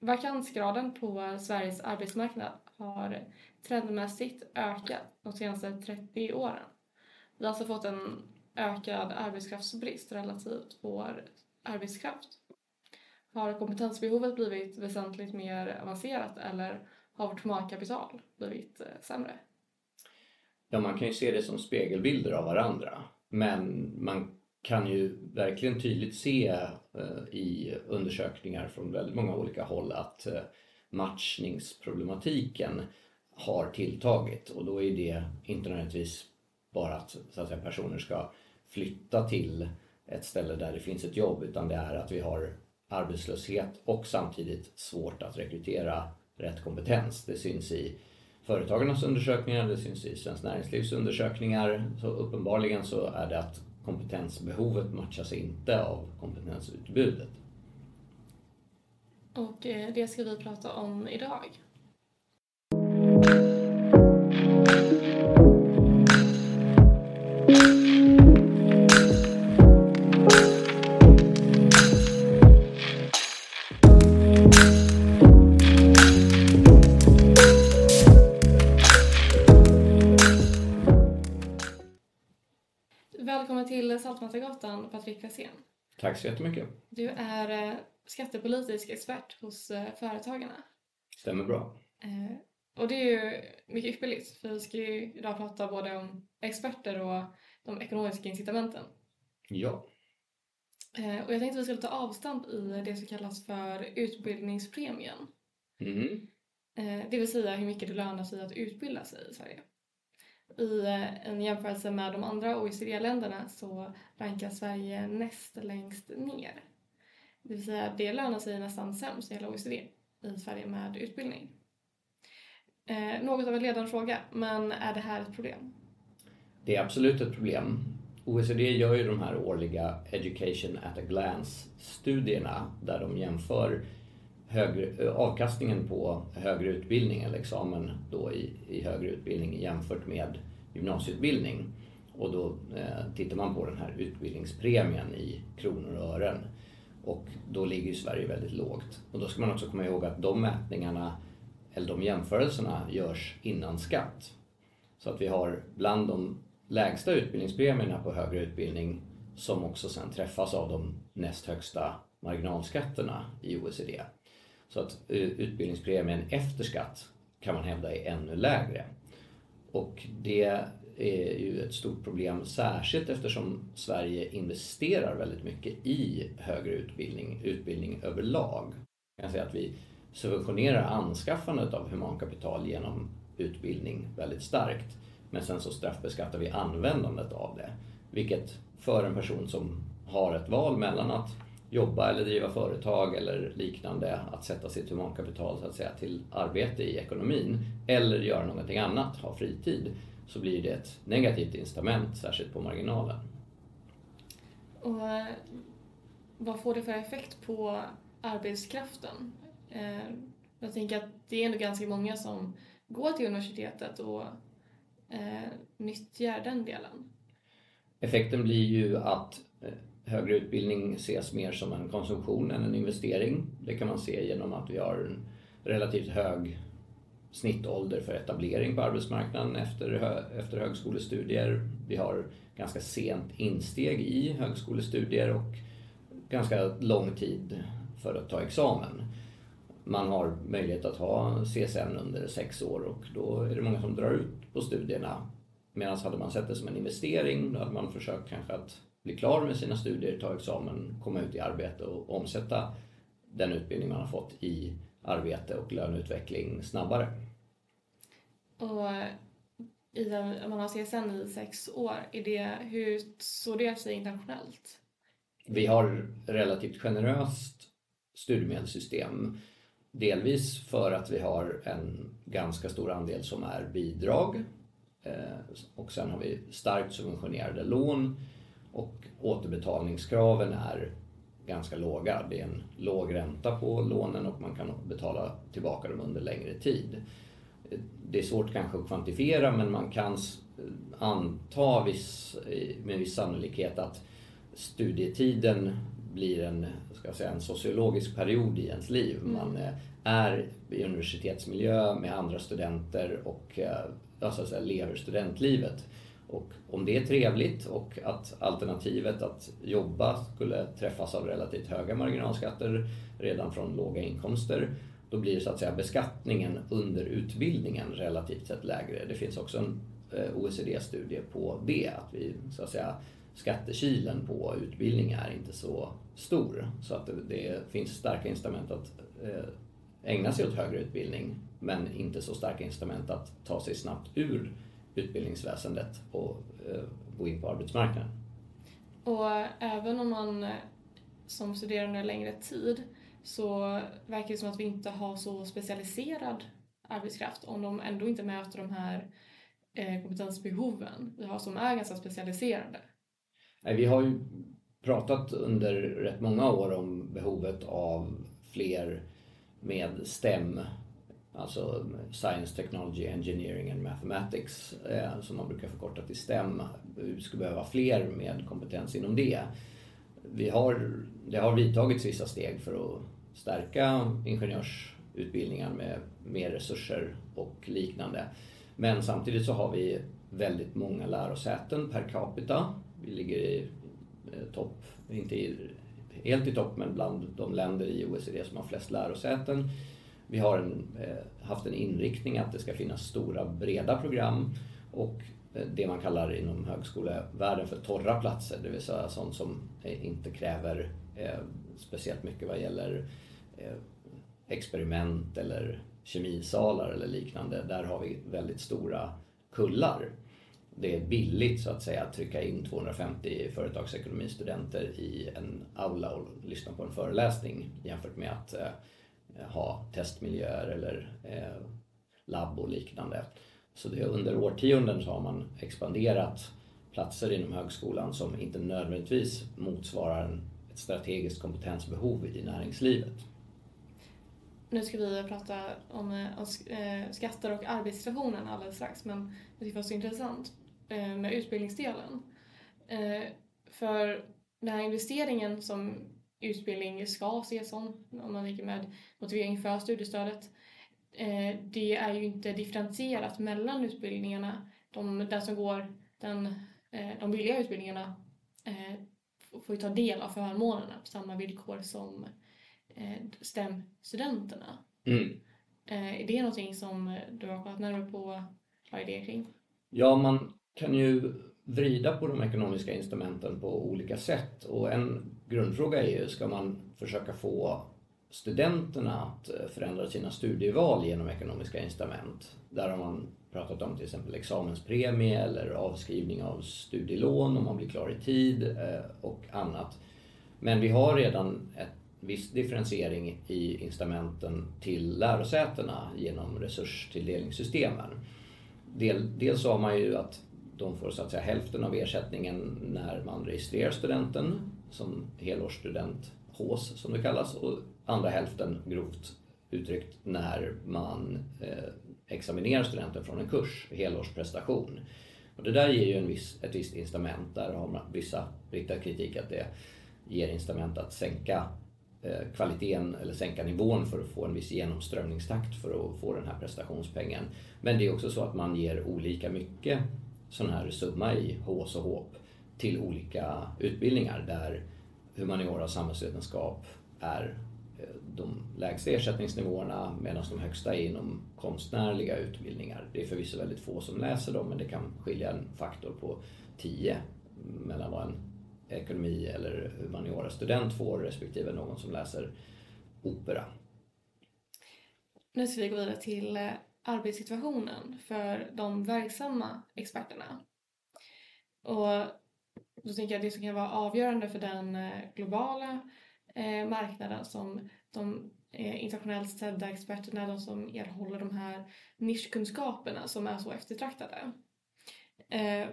Vakansgraden på Sveriges arbetsmarknad har trendmässigt ökat de senaste 30 åren. Vi har alltså fått en ökad arbetskraftsbrist relativt vår arbetskraft. Har kompetensbehovet blivit väsentligt mer avancerat eller har vårt humankapital blivit eh, sämre? Ja, man kan ju se det som spegelbilder av varandra. Men man kan ju verkligen tydligt se Eh, i undersökningar från väldigt många olika håll att eh, matchningsproblematiken har tilltagit och då är det inte nödvändigtvis bara att, så att säga, personer ska flytta till ett ställe där det finns ett jobb utan det är att vi har arbetslöshet och samtidigt svårt att rekrytera rätt kompetens. Det syns i Företagarnas undersökningar, det syns i Svenskt Näringslivs undersökningar. Så uppenbarligen så är det att kompetensbehovet matchas inte av kompetensutbudet. Och eh, det ska vi prata om idag. Till Saltmätargatan, Patrik Persén. Tack så jättemycket. Du är eh, skattepolitisk expert hos eh, Företagarna. Stämmer bra. Eh, och det är ju mycket ypperligt för vi ska ju idag prata både om experter och de ekonomiska incitamenten. Ja. Och jag tänkte att vi skulle ta avstamp i det som kallas för utbildningspremien. Mm. Det vill säga hur mycket det lönar sig att utbilda sig i Sverige i eh, en jämförelse med de andra OECD-länderna så rankas Sverige näst längst ner. Det vill säga det lönar sig nästan sämst i hela OECD i Sverige med utbildning. Eh, något av en ledande fråga, men är det här ett problem? Det är absolut ett problem. OECD gör ju de här årliga Education at a Glance-studierna där de jämför högre, eh, avkastningen på högre utbildning eller examen då i, i högre utbildning jämfört med gymnasieutbildning. Och då eh, tittar man på den här utbildningspremien i kronor och ören. Och då ligger ju Sverige väldigt lågt. Och då ska man också komma ihåg att de mätningarna, eller de jämförelserna, görs innan skatt. Så att vi har bland de lägsta utbildningspremierna på högre utbildning som också sen träffas av de näst högsta marginalskatterna i OECD. Så att eh, utbildningspremien efter skatt kan man hävda är ännu lägre. Och det är ju ett stort problem särskilt eftersom Sverige investerar väldigt mycket i högre utbildning, utbildning överlag. Jag kan säga att vi subventionerar anskaffandet av humankapital genom utbildning väldigt starkt. Men sen så straffbeskattar vi användandet av det. Vilket för en person som har ett val mellan att jobba eller driva företag eller liknande, att sätta sitt humankapital så att säga, till arbete i ekonomin eller göra någonting annat, ha fritid, så blir det ett negativt incitament, särskilt på marginalen. Och eh, vad får det för effekt på arbetskraften? Eh, jag tänker att det är ändå ganska många som går till universitetet och eh, nyttjar den delen. Effekten blir ju att högre utbildning ses mer som en konsumtion än en investering. Det kan man se genom att vi har en relativt hög snittålder för etablering på arbetsmarknaden efter, efter högskolestudier. Vi har ganska sent insteg i högskolestudier och ganska lång tid för att ta examen. Man har möjlighet att ha CSN under sex år och då är det många som drar ut på studierna. Medan hade man sett det som en investering då hade man försökt kanske att bli klar med sina studier, ta examen, komma ut i arbete och omsätta den utbildning man har fått i arbete och löneutveckling snabbare. Och i, om man har CSN i sex år, är det, hur såg det sig internationellt? Vi har relativt generöst studiemedelssystem. Delvis för att vi har en ganska stor andel som är bidrag eh, och sen har vi starkt subventionerade lån och återbetalningskraven är ganska låga. Det är en låg ränta på lånen och man kan betala tillbaka dem under längre tid. Det är svårt kanske att kvantifiera men man kan anta viss, med viss sannolikhet att studietiden blir en, ska säga, en sociologisk period i ens liv. Mm. Man eh, är i universitetsmiljö med andra studenter och alltså, så lever studentlivet. Och om det är trevligt och att alternativet att jobba skulle träffas av relativt höga marginalskatter redan från låga inkomster, då blir så att säga beskattningen under utbildningen relativt sett lägre. Det finns också en eh, OECD-studie på det, att vi så att säga skattekilen på utbildning är inte så stor. Så att det, det finns starka incitament att eh, ägna sig åt högre utbildning men inte så starka incitament att ta sig snabbt ur utbildningsväsendet och eh, gå in på arbetsmarknaden. Och även om man eh, som studerande längre tid så verkar det som att vi inte har så specialiserad arbetskraft om de ändå inte möter de här eh, kompetensbehoven vi har som är ganska specialiserade. Vi har ju pratat under rätt många år om behovet av fler med STEM alltså Science, Technology, Engineering and Mathematics eh, som man brukar förkorta till STEM. Vi skulle behöva fler med kompetens inom det. Vi har, det har vidtagits vissa steg för att stärka ingenjörsutbildningar med mer resurser och liknande. Men samtidigt så har vi väldigt många lärosäten per capita. Vi ligger i eh, topp, inte i, helt i topp, men bland de länder i OECD som har flest lärosäten. Vi har en, eh, haft en inriktning att det ska finnas stora breda program och eh, det man kallar inom högskolevärlden för torra platser, det vill säga sånt som eh, inte kräver speciellt mycket vad gäller experiment eller kemisalar eller liknande. Där har vi väldigt stora kullar. Det är billigt så att säga att trycka in 250 företagsekonomistudenter i en aula och lyssna på en föreläsning jämfört med att Eh, ha testmiljöer eller eh, labb och liknande. Så det, under årtionden så har man expanderat platser inom högskolan som inte nödvändigtvis motsvarar ett strategiskt kompetensbehov i näringslivet. Nu ska vi prata om, eh, om eh, skatter och arbetssituationen alldeles strax men jag tycker det var så intressant med utbildningsdelen. För den här investeringen som utbildning ska ses som, om man tänker med motivering för studiestödet. Eh, det är ju inte differentierat mellan utbildningarna. De, den som går den, eh, de billiga utbildningarna eh, får ju ta del av förmånerna på samma villkor som STEM-studenterna. Mm. Är det någonting som du har kollat närmare på? Vad är det kring? Ja, man kan ju vrida på de ekonomiska instrumenten på olika sätt. Och en grundfråga är ju, ska man försöka få studenterna att eh, förändra sina studieval genom ekonomiska incitament? Där har man pratat om till exempel examenspremie eller avskrivning av studielån om man blir klar i tid eh, och annat. Men vi har redan ett viss differentiering i incitamenten till lärosätena genom resurstilldelningssystemen. Del, dels har man ju att de får så att säga hälften av ersättningen när man registrerar studenten som helårsstudent, HÅS som det kallas, och andra hälften grovt uttryckt när man eh, examinerar studenten från en kurs, helårsprestation. Och det där ger ju en viss, ett visst incitament. Där har man vissa riktat kritik att det ger incitament att sänka eh, kvaliteten eller sänka nivån för att få en viss genomströmningstakt för att få den här prestationspengen. Men det är också så att man ger olika mycket sån här summa i HÅS och HÅP till olika utbildningar där humaniora och samhällsvetenskap är eh, de lägsta ersättningsnivåerna medan de högsta är inom konstnärliga utbildningar. Det är förvisso väldigt få som läser dem men det kan skilja en faktor på 10 mellan vad en ekonomi eller humaniora student får respektive någon som läser opera. Nu ska vi gå vidare till eh, arbetssituationen för de verksamma experterna. Och då tänker jag att det som kan vara avgörande för den eh, globala eh, marknaden som de eh, internationellt sedda experterna, de som erhåller de här nischkunskaperna som är så eftertraktade. Eh,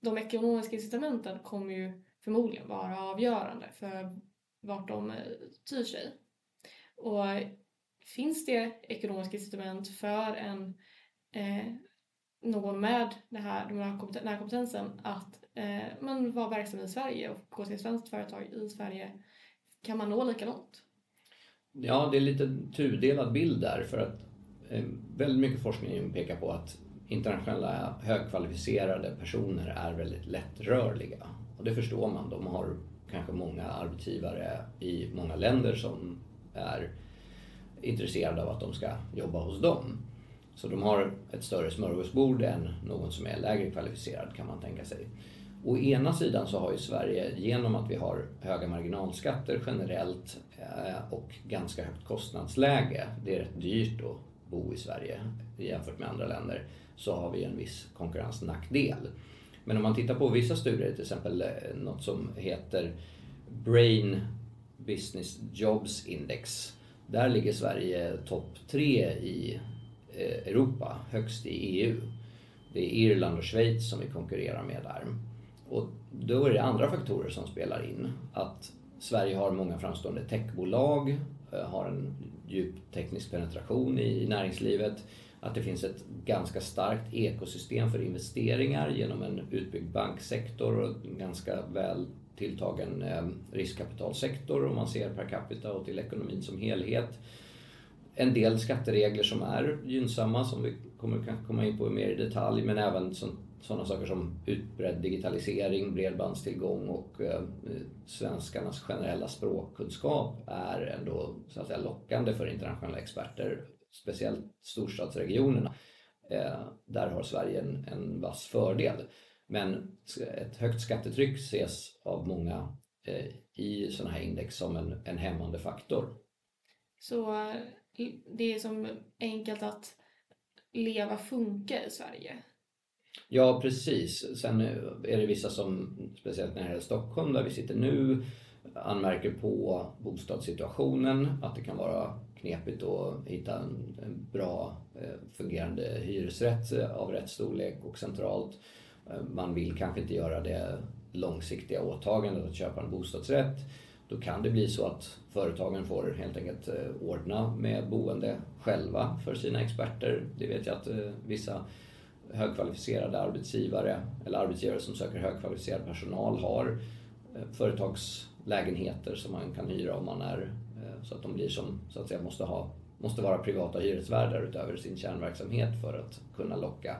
de ekonomiska incitamenten kommer ju förmodligen vara avgörande för vart de eh, tyr sig. Och finns det ekonomiska incitament för en, eh, någon med det här, den här, kompetensen att eh, man vara verksam i Sverige och gå till ett svenskt företag i Sverige kan man nå lika långt? Ja, det är lite tudelad bild där för att eh, väldigt mycket forskning pekar på att internationella högkvalificerade personer är väldigt lättrörliga. Och det förstår man. De har kanske många arbetsgivare i många länder som är intresserade av att de ska jobba hos dem. Så de har ett större smörgåsbord än någon som är lägre kvalificerad kan man tänka sig. Å ena sidan så har ju Sverige, genom att vi har höga marginalskatter generellt eh, och ganska högt kostnadsläge, det är rätt dyrt att bo i Sverige jämfört med andra länder, så har vi en viss konkurrensnackdel. Men om man tittar på vissa studier, till exempel eh, något som heter Brain Business Jobs Index. Där ligger Sverige topp tre i eh, Europa, högst i EU. Det är Irland och Schweiz som vi konkurrerar med där. Och då är det andra faktorer som spelar in. Att Sverige har många framstående techbolag, eh, har en djup teknisk penetration i näringslivet att det finns ett ganska starkt ekosystem för investeringar genom en utbyggd banksektor och en ganska väl tilltagen eh, riskkapitalsektor om man ser per capita och till ekonomin som helhet. En del skatteregler som är gynnsamma som vi kommer kanske komma in på mer i detalj men även sådana saker som utbredd digitalisering, bredbandstillgång och eh, svenskarnas generella språkkunskap är ändå så att säga, lockande för internationella experter speciellt storstadsregionerna. Eh, där har Sverige en, en vass fördel. Men ett högt skattetryck ses av många eh, i sådana här index som en, en hämmande faktor. Så eh, det är som enkelt att leva funka i Sverige? Ja, precis. Sen är det vissa som, speciellt när det gäller Stockholm där vi sitter nu, anmärker på bostadssituationen, att det kan vara knepigt att hitta en, en bra eh, fungerande hyresrätt eh, av rätt storlek och centralt. Eh, man vill kanske inte göra det långsiktiga åtagandet att köpa en bostadsrätt. Då kan det bli så att företagen får helt enkelt ordna med boende själva för sina experter. Det vet jag att vissa högkvalificerade arbetsgivare eller arbetsgivare som söker högkvalificerad personal har eh, företagslägenheter som man kan hyra om man är eh, så att de blir som, så att säga, måste, ha, måste vara privata hyresvärdar utöver sin kärnverksamhet för att kunna locka.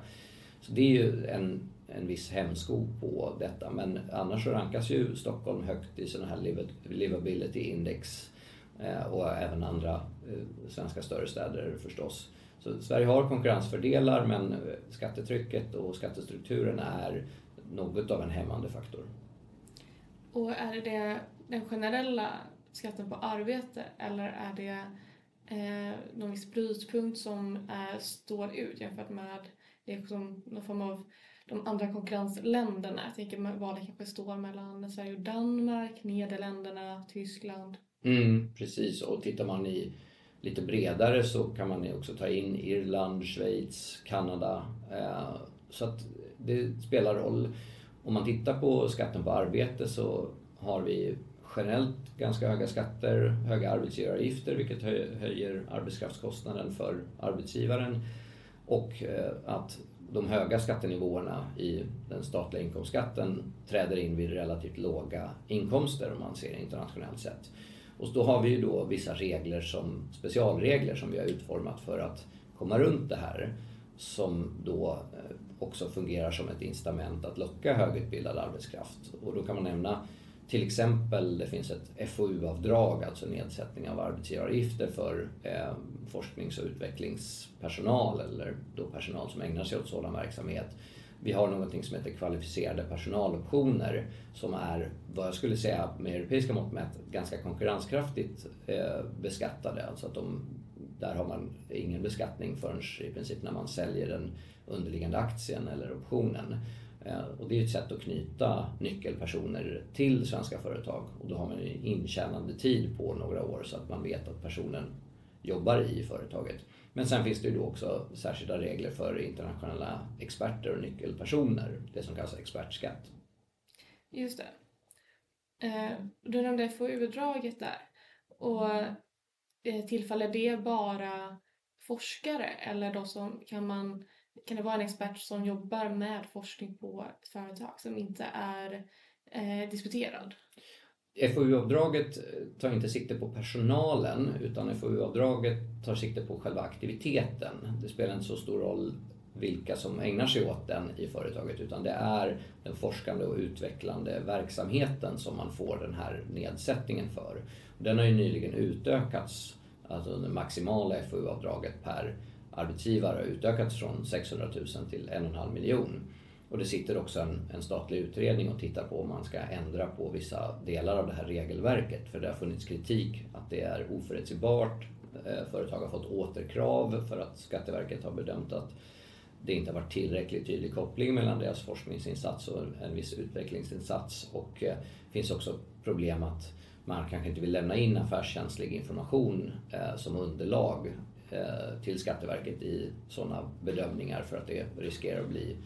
Så det är ju en, en viss hämsko på detta. Men annars så rankas ju Stockholm högt i sådana här livability index eh, och även andra svenska större städer förstås. Så Sverige har konkurrensfördelar men skattetrycket och skattestrukturen är något av en hämmande faktor. Och är det den generella skatten på arbete eller är det eh, någon viss brytpunkt som är, står ut jämfört med det som någon form av de andra konkurrensländerna? Jag tänker vad det kanske står mellan Sverige och Danmark, Nederländerna, Tyskland. Mm, precis, och tittar man i lite bredare så kan man också ta in Irland, Schweiz, Kanada. Eh, så att det spelar roll. Om man tittar på skatten på arbete så har vi generellt ganska höga skatter, höga arbetsgivaravgifter vilket höjer arbetskraftskostnaden för arbetsgivaren och eh, att de höga skattenivåerna i den statliga inkomstskatten träder in vid relativt låga inkomster om man ser internationellt sett. Och då har vi ju då vissa regler som specialregler som vi har utformat för att komma runt det här som då eh, också fungerar som ett incitament att locka högutbildad arbetskraft. Och då kan man nämna till exempel det finns ett FoU-avdrag, alltså nedsättning av arbetsgivaravgifter för eh, forsknings och utvecklingspersonal eller då personal som ägnar sig åt sådan verksamhet. Vi har någonting som heter kvalificerade personaloptioner som är vad jag skulle säga med europeiska mått mätt ganska konkurrenskraftigt eh, beskattade. Alltså att de, där har man ingen beskattning förrän i princip när man säljer den underliggande aktien eller optionen. Eh, och det är ett sätt att knyta nyckelpersoner till svenska företag och då har man en intjänande tid på några år så att man vet att personen jobbar i företaget. Men sen finns det ju då också särskilda regler för internationella experter och nyckelpersoner, det som kallas expertskatt. Just det. Eh, du nämnde FoU-draget där. Och eh, tillfaller det bara forskare eller då som kan man kan det vara en expert som jobbar med forskning på ett företag som inte är eh, disputerad? FoU-avdraget tar inte sikte på personalen utan FoU-avdraget tar sikte på själva aktiviteten. Det spelar inte så stor roll vilka som ägnar sig åt den i företaget utan det är den forskande och utvecklande verksamheten som man får den här nedsättningen för. Den har ju nyligen utökats, alltså det maximala FoU-avdraget per arbetsgivare har utökats från 600 000 till 1,5 miljon. Och det sitter också en, en, statlig utredning och tittar på om man ska ändra på vissa delar av det här regelverket. För det har funnits kritik att det är oförutsägbart. Eh, företag har fått återkrav för att Skatteverket har bedömt att det inte har varit tillräckligt tydlig koppling mellan deras forskningsinsats och en viss utvecklingsinsats. Och det finns också problem att man kanske inte vill lämna in affärskänslig information eh, som underlag till Skatteverket i sådana bedömningar för att det riskerar att bli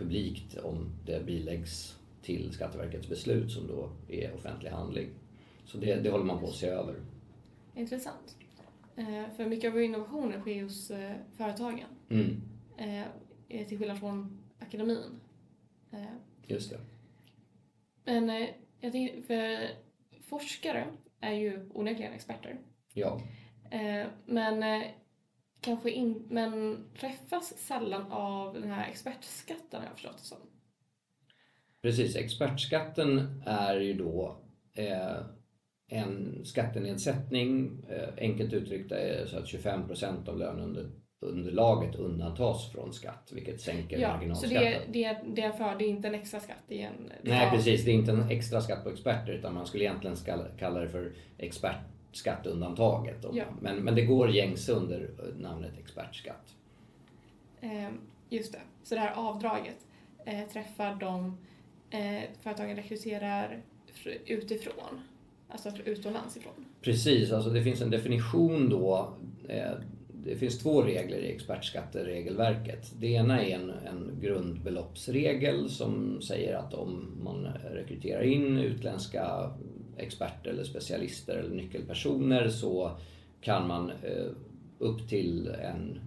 publikt om det biläggs till Skatteverkets beslut som då är offentlig handling. Så det, det håller man på att se över. Intressant. Eh, för mycket av vår innovationer sker hos eh, företagen. Mm. Eh, till skillnad från akademin. Just det. Men jag tänker, för forskare är ju onekligen experter. Ja. Men kanske in, men träffas sällan av den här expertskatten har jag förstått det som. Precis, expertskatten är ju då eh, en skattenedsättning. Eh, enkelt uttryckt är så att 25 procent av lönunderlaget undantas från skatt, vilket sänker ja, marginalskatten. Så det, det, det är för, det är inte en extra skatt? Det är en, det Nej, precis. Det är inte en extra skatt på experter utan man skulle egentligen kalla det för expert skatteundantaget. Ja. Men, men det går gängse under namnet expertskatt. Eh, just det. Så det här avdraget eh, träffar de eh, företagen rekryterar utifrån? Alltså utomlands ifrån? Precis, alltså det finns en definition då. Eh, det finns två regler i expertskatteregelverket. Det ena är en, en grundbeloppsregel som säger att om man rekryterar in utländska experter eller specialister eller nyckelpersoner så kan man eh, upp till en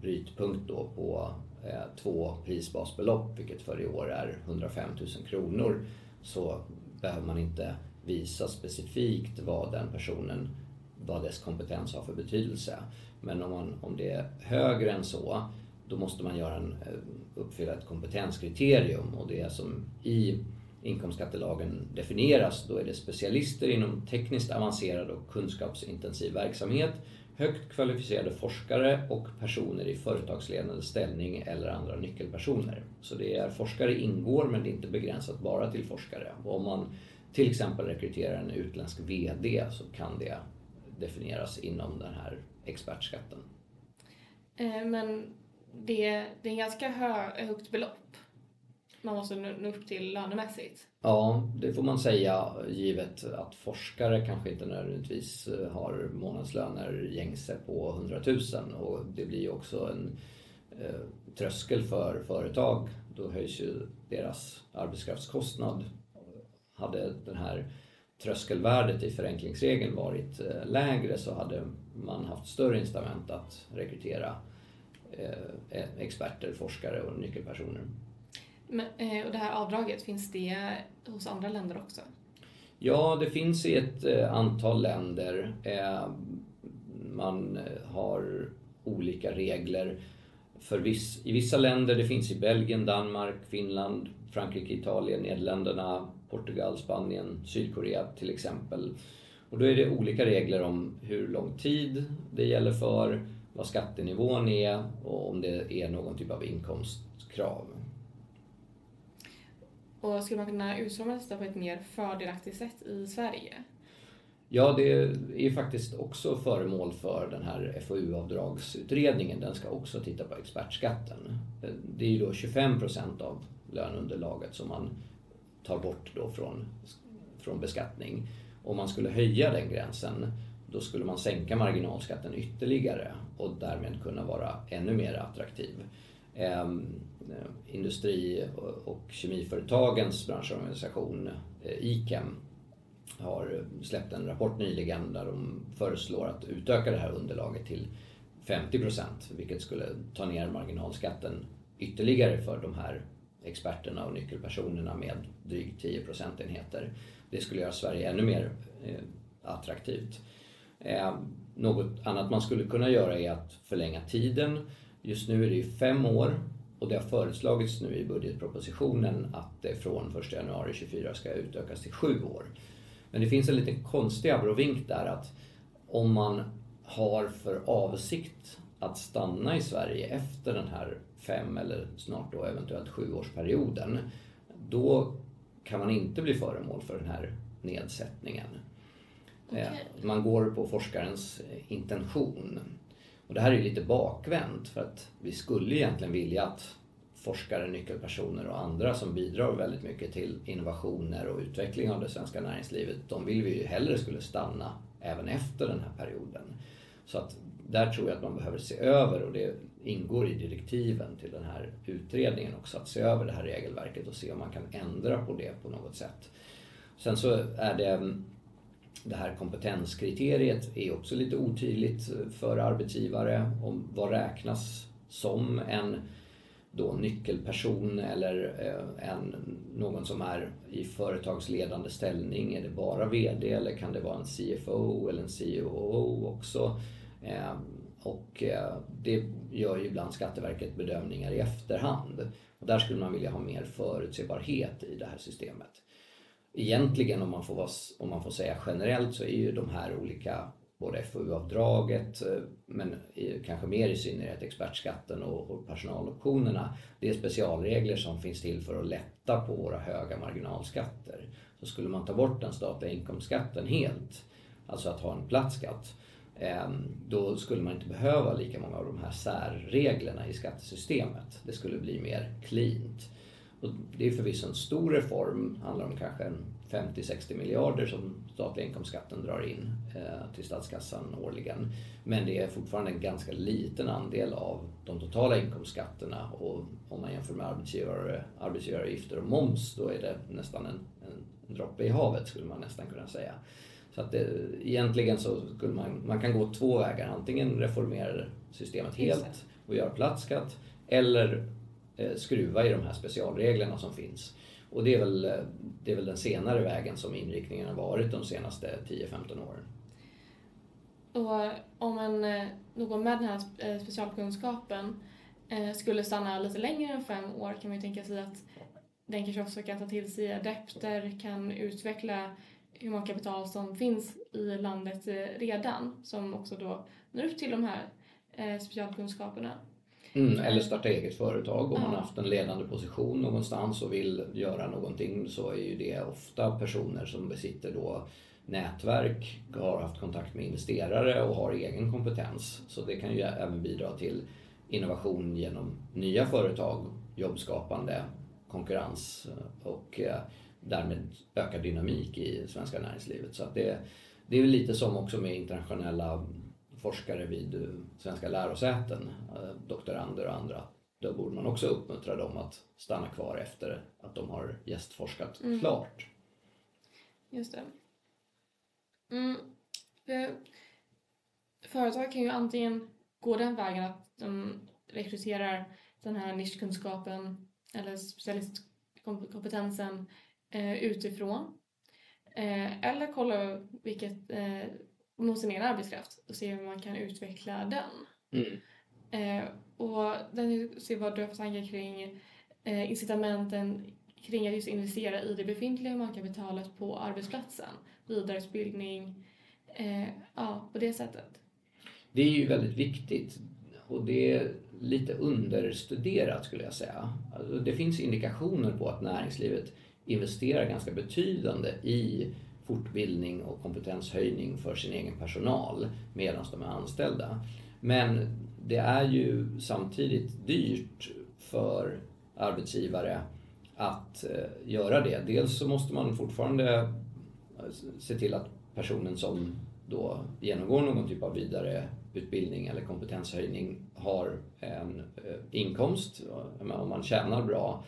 brytpunkt då på eh, två prisbasbelopp, vilket för i år är 105 000 kronor, så behöver man inte visa specifikt vad den personen, vad dess kompetens har för betydelse. Men om, man, om det är högre än så, då måste man göra en, eh, uppfylla ett kompetenskriterium och det är som i inkomstskattelagen definieras, då är det specialister inom tekniskt avancerad och kunskapsintensiv verksamhet, högt kvalificerade forskare och personer i företagsledande ställning eller andra nyckelpersoner. Så det är forskare ingår men det är inte begränsat bara till forskare. Och om man till exempel rekryterar en utländsk VD så kan det definieras inom den här expertskatten. Eh, men det, det är en ganska hö, högt belopp man måste nå upp till lönemässigt. Ja, det får man säga givet att forskare kanske inte nödvändigtvis eh, har månadslöner gängse på 100 000 och det blir ju också en eh, tröskel för företag. Då höjs ju deras arbetskraftskostnad. Hade den här tröskelvärdet i förenklingsregeln varit eh, lägre så hade man haft större incitament att rekrytera eh, e-, experter, forskare och nyckelpersoner. Men, eh, och det här avdraget, finns det hos andra länder också? Ja, det finns i ett eh, antal länder. Eh, man har olika regler. För viss, I vissa länder, det finns i Belgien, Danmark, Finland, Frankrike, Italien, Nederländerna, Portugal, Spanien, Sydkorea till exempel. Och då är det olika regler om hur lång tid det gäller för, vad skattenivån är och om det är någon typ av inkomstkrav. Och skulle man kunna utforma detta på ett mer fördelaktigt sätt i Sverige? Ja, det är faktiskt också föremål för den här FoU-avdragsutredningen. Den ska också titta på expertskatten. Det är ju då 25 procent av lönunderlaget som man tar bort då från, från beskattning. Om man skulle höja den gränsen då skulle man sänka marginalskatten ytterligare och därmed kunna vara ännu mer attraktiv eh, industri och kemiföretagens branschorganisation eh, ICAM har släppt en rapport nyligen där de föreslår att utöka det här underlaget till 50 procent vilket skulle ta ner marginalskatten ytterligare för de här experterna och nyckelpersonerna med drygt 10 procentenheter. Det skulle göra Sverige ännu mer eh, attraktivt. Eh, något annat man skulle kunna göra är att förlänga tiden. Just nu är det ju fem år och det har föreslagits nu i budgetpropositionen att det från 1 januari 2024 ska utökas till sju år. Men det finns en liten konstig abrovink där att om man har för avsikt att stanna i Sverige efter den här fem eller snart då eventuellt sjuårsperioden, då kan man inte bli föremål för den här nedsättningen. Okay. Eh, man går på forskarens intention. Och det här är lite bakvänt för att vi skulle egentligen vilja att forskare, nyckelpersoner och andra som bidrar väldigt mycket till innovationer och utveckling av det svenska näringslivet, de vill vi ju hellre skulle stanna även efter den här perioden. Så att där tror jag att man behöver se över och det ingår i direktiven till den här utredningen också att se över det här regelverket och se om man kan ändra på det på något sätt. Sen så är det det här kompetenskriteriet är också lite otydligt för arbetsgivare om vad räknas som en då nyckelperson eller eh, en, någon som är i företagsledande ställning. Är det bara VD eller kan det vara en CFO eller en COO också? Ehm, och eh, det gör ju ibland Skatteverket bedömningar i efterhand. Och där skulle man vilja ha mer förutsebarhet i det här systemet. Egentligen om man får, om man får säga generellt så är ju de här olika både FoU-avdraget eh, men kanske mer i synnerhet expertskatten och personaloptionerna. Det är specialregler som finns till för att lätta på våra höga marginalskatter. Så skulle man ta bort den statliga inkomstskatten helt, alltså att ha en platt skatt, ehm, då skulle man inte behöva lika många av de här särreglerna i skattesystemet. Det skulle bli mer cleant. Och det är förvisso en stor reform, handlar om kanske en 50-60 miljarder som statliga inkomstskatten drar in eh, till statskassan årligen. Men det är fortfarande en ganska liten andel av de totala inkomstskatterna och om man jämför med arbetsgivare, arbetsgivaravgifter och moms då är det nästan en, en, en droppe i havet skulle man nästan kunna säga. Så att det, egentligen så skulle man, man kan gå två vägar. Antingen reformera systemet helt och göra platt skatt eller eh, Eh, skruva i de här specialreglerna som finns. Och det är, väl, eh, det är väl den senare vägen som inriktningen har varit de senaste 10-15 åren. Och eh, om en, någon med den här specialkunskapen skulle stanna lite längre än fem år kan man ju tänka sig att den kanske också kan ta till sig adepter, kan utveckla hur många kapital som finns i landet redan som också då når upp till de här specialkunskaperna. Mm, eller starta eget företag. Om man har haft en ledande position någonstans och vill göra någonting så är ju det ofta personer som besitter då nätverk, har haft kontakt med investerare och har egen kompetens. Så det kan ju även bidra till innovation genom nya företag, jobbskapande, konkurrens och eh, därmed ökad dynamik i svenska näringslivet. Så det, det är lite som också med internationella forskare vid eh, svenska lärosäten, eh, doktorander och andra, då borde man också uppmuntra dem att stanna kvar efter att de har gästforskat mm. klart. Just det. Mm. Företag kan ju antingen gå den vägen att de rekryterar den här nischkunskapen eller specialistkompetensen eh, utifrån. Eller kolla vilket mot sin egen arbetskraft och se hur man kan utveckla den. Mm. Eh, och den, se vad du har för tankar kring eh, incitamenten kring att just investera i det befintliga humankapitalet på arbetsplatsen. Vidareutbildning, eh, ja, på det sättet. Det är ju väldigt viktigt och det är lite understuderat skulle jag säga. Alltså, det finns indikationer på att näringslivet investerar ganska betydande i fortbildning och kompetenshöjning för sin egen personal medan de är anställda. Men det är ju samtidigt dyrt för arbetsgivare att eh, göra det. Dels så måste man fortfarande eh, se till att personen som då genomgår någon typ av vidareutbildning eller kompetenshöjning har en eh, inkomst. Om man tjänar bra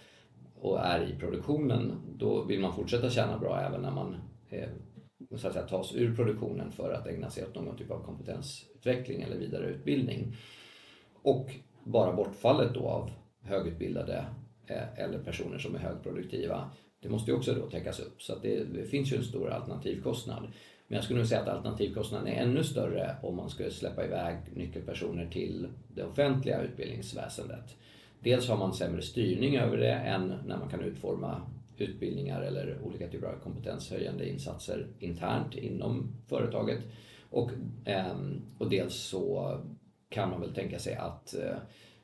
och är i produktionen, då vill man fortsätta tjäna bra även när man Eh, så att säga, tas ur produktionen för att ägna sig åt någon typ av kompetensutveckling eller vidareutbildning. Och bara bortfallet då av högutbildade eh, eller personer som är högproduktiva. Det måste ju också då täckas upp så att det finns ju en stor alternativkostnad. Men jag skulle nog säga att alternativkostnaden är ännu större om man skulle släppa iväg nyckelpersoner till det offentliga utbildningsväsendet. Dels har man sämre styrning över det än när man kan utforma utbildningar eller olika typer av kompetenshöjande insatser internt inom företaget. Och, ehm, och dels så kan man väl tänka sig att eh,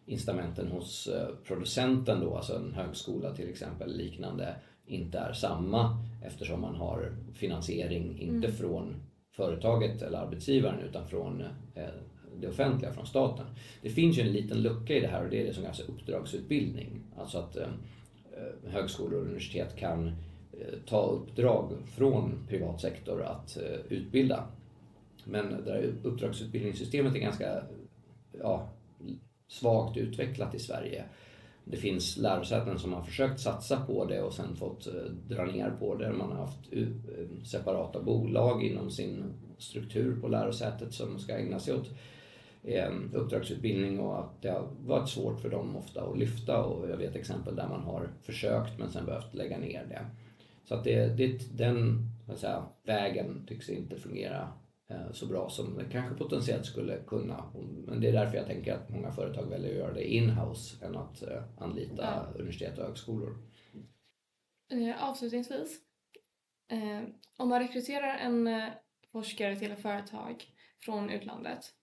incitamenten hos eh, producenten då, alltså en högskola till exempel liknande, inte är samma eftersom man har finansiering inte mm. från företaget eller arbetsgivaren utan från eh, det offentliga, från staten. Det finns ju en liten lucka i det här och det är det som kallas uppdragsutbildning. Alltså att Eh, högskolor och universitet kan eh, ta uppdrag från privat sektor att eh, utbilda. Men där uppdragsutbildningssystemet är ganska ja, svagt utvecklat i Sverige. Det finns lärosäten som har försökt satsa på det och sen fått dra ner på det. Man har haft separata bolag inom sin struktur på lärosätet som ska ägna sig åt uppdragsutbildning och att det har varit svårt för dem ofta att lyfta och jag vet exempel där man har försökt men sen behövt lägga ner det. Så att det, det, den säga, vägen tycks inte fungera eh, så bra som det kanske potentiellt skulle kunna. Men det är därför jag tänker att många företag väljer att göra det in-house än att eh, anlita ja. universitet och högskolor. Eh, avslutningsvis, om man rekryterar en forskare till ett företag från utlandet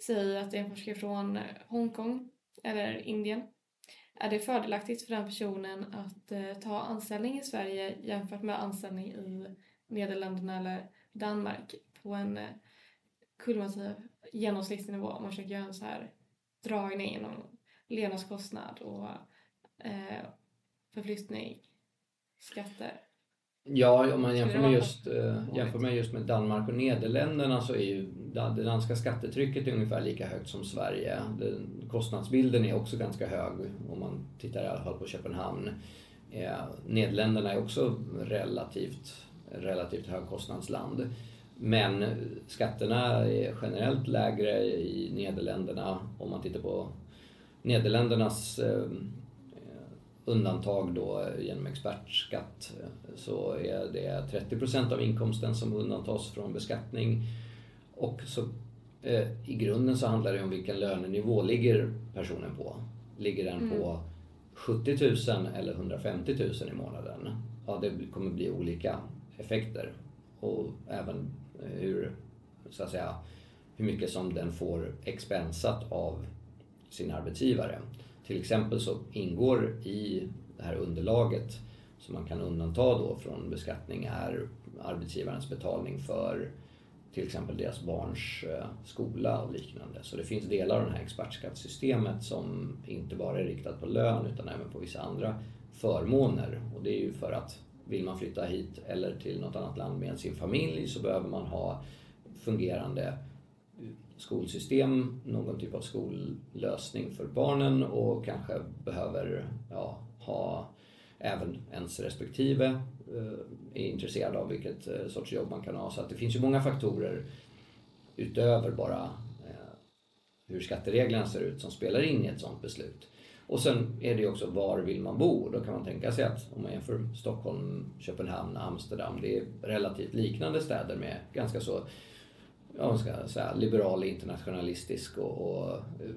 säg att det är en forskare från Hongkong eller Indien. Är det fördelaktigt för den personen att eh, ta anställning i Sverige jämfört med anställning i Nederländerna eller Danmark på en eh, kulminativ genomsnittlig nivå om man försöker göra en så här dragning inom levnadskostnad och eh, förflyttning, skatter? Ja, om man jämför med, just, uh, jämför med just med Danmark och Nederländerna så är ju det danska skattetrycket ungefär lika högt som Sverige. Den, kostnadsbilden är också ganska hög om man tittar i alla fall på Köpenhamn. Eh, Nederländerna är också relativt, relativt högkostnadsland. Men skatterna är generellt lägre i Nederländerna om man tittar på Nederländernas eh, undantag då genom expertskatt så är det 30% av inkomsten som undantas från beskattning. Och så, eh, i grunden så handlar det om vilken lönenivå ligger personen på. Ligger den mm. på 70 000 eller 150 000 i månaden? Ja, det kommer bli olika effekter. Och även hur, så att säga, hur mycket som den får expensat av sin arbetsgivare. Till exempel så ingår i det här underlaget som man kan undanta då från beskattning är arbetsgivarens betalning för till exempel deras barns eh, skola och liknande. Så det finns delar av det här expertskattesystemet som inte bara är riktat på lön utan även på vissa andra förmåner. Och det är ju för att vill man flytta hit eller till något annat land med sin familj så behöver man ha fungerande skolsystem, någon typ av skollösning för barnen och kanske behöver ja, ha även ens respektive eh, är intresserad av vilket eh, sorts jobb man kan ha. Så att det finns ju många faktorer utöver bara eh, hur skattereglerna ser ut som spelar in i ett sådant beslut. Och sen är det ju också var vill man bo? Då kan man tänka sig att om man jämför Stockholm, Köpenhamn, Amsterdam, det är relativt liknande städer med ganska så ja, ska säga, liberal, internationalistisk och, och eh,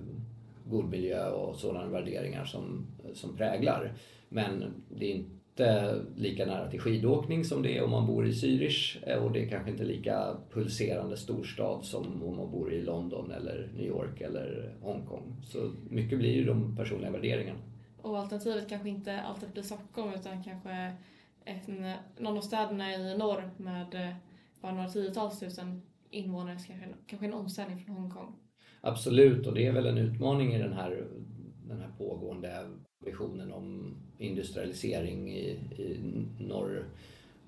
god miljö och sådana värderingar som, som präglar. Men det är inte lika nära till skidåkning som det är om man bor i Zürich eh, och det är kanske inte lika pulserande storstad som om man bor i London eller New York eller Hongkong. Så mycket blir ju de personliga värderingarna. Och alternativet kanske inte alltid blir Stockholm utan kanske en, någon av städerna i norr med eh, bara några tiotals tusen invånare kanske, kanske en omställning från Hongkong. Absolut, och det är väl en utmaning i den här, den här pågående visionen om industrialisering i, i norr.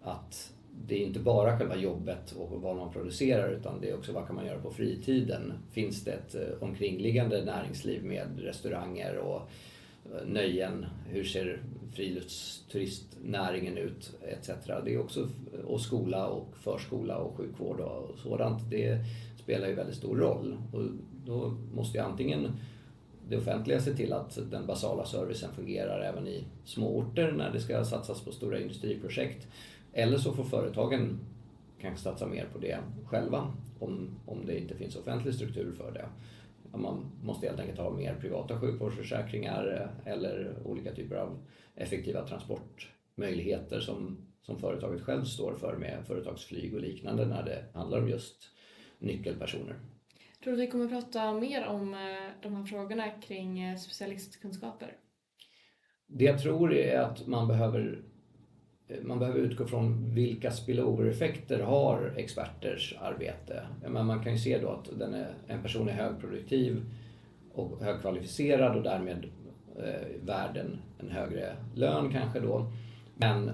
Att det är inte bara själva jobbet och vad man producerar utan det är också vad kan man göra på fritiden. Finns det ett eh, omkringliggande näringsliv med restauranger och eh, nöjen? Hur ser friluftsturistnäringen ut? Etc. Det är också, och skola och förskola och sjukvård och sådant. Det spelar ju väldigt stor roll. Och då måste ju antingen det offentliga se till att den basala servicen fungerar även i små orter när det ska satsas på stora industriprojekt. Eller så får företagen kanske satsa mer på det själva om, om det inte finns offentlig struktur för det. Man måste helt enkelt ha mer privata sjukvårdsförsäkringar eller olika typer av effektiva transportmöjligheter som, som företaget själv står för med företagsflyg och liknande när det handlar om just nyckelpersoner. Tror du vi kommer prata mer om eh, de här frågorna kring eh, specialistkunskaper? Det jag tror är att man behöver Eh, man behöver utgå från vilka spillover-effekter har experters arbete. Men man kan ju se då att den är, en person är högproduktiv och högkvalificerad och därmed eh, värd en, en högre lön kanske då. Men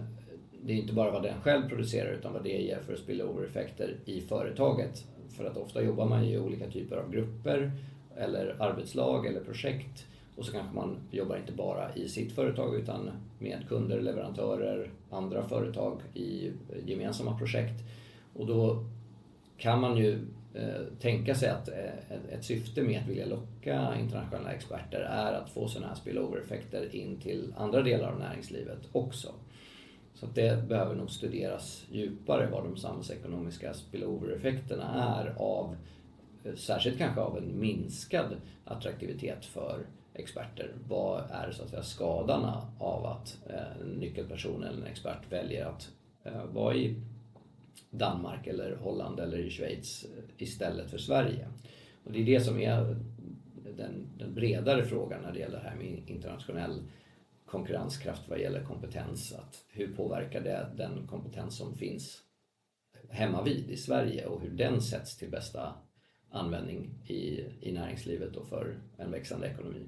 det är inte bara vad den själv producerar utan vad det ger för spillover-effekter i företaget. För att ofta jobbar man i olika typer av grupper eller arbetslag eller projekt och så kanske man jobbar inte bara i sitt företag utan med kunder, leverantörer, andra företag i gemensamma projekt. Och då kan man ju eh, tänka sig att eh, ett syfte med att vilja locka internationella experter är att få sådana här spillover-effekter in till andra delar av näringslivet också. Så det behöver nog studeras djupare vad de samhällsekonomiska spillover-effekterna är av, eh, särskilt kanske av en minskad attraktivitet för experter. Vad är så att säga skadorna av att eh, en nyckelperson eller en expert väljer att eh, vara i Danmark eller Holland eller i Schweiz eh, istället för Sverige? Och det är det som är den, den bredare frågan när det gäller det här med internationell konkurrenskraft vad gäller kompetens. Att hur påverkar det den kompetens som finns hemma vid i Sverige och hur den sätts till bästa användning i, i näringslivet och för en växande ekonomi.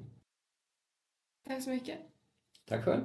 Tack så mycket. Tack själv.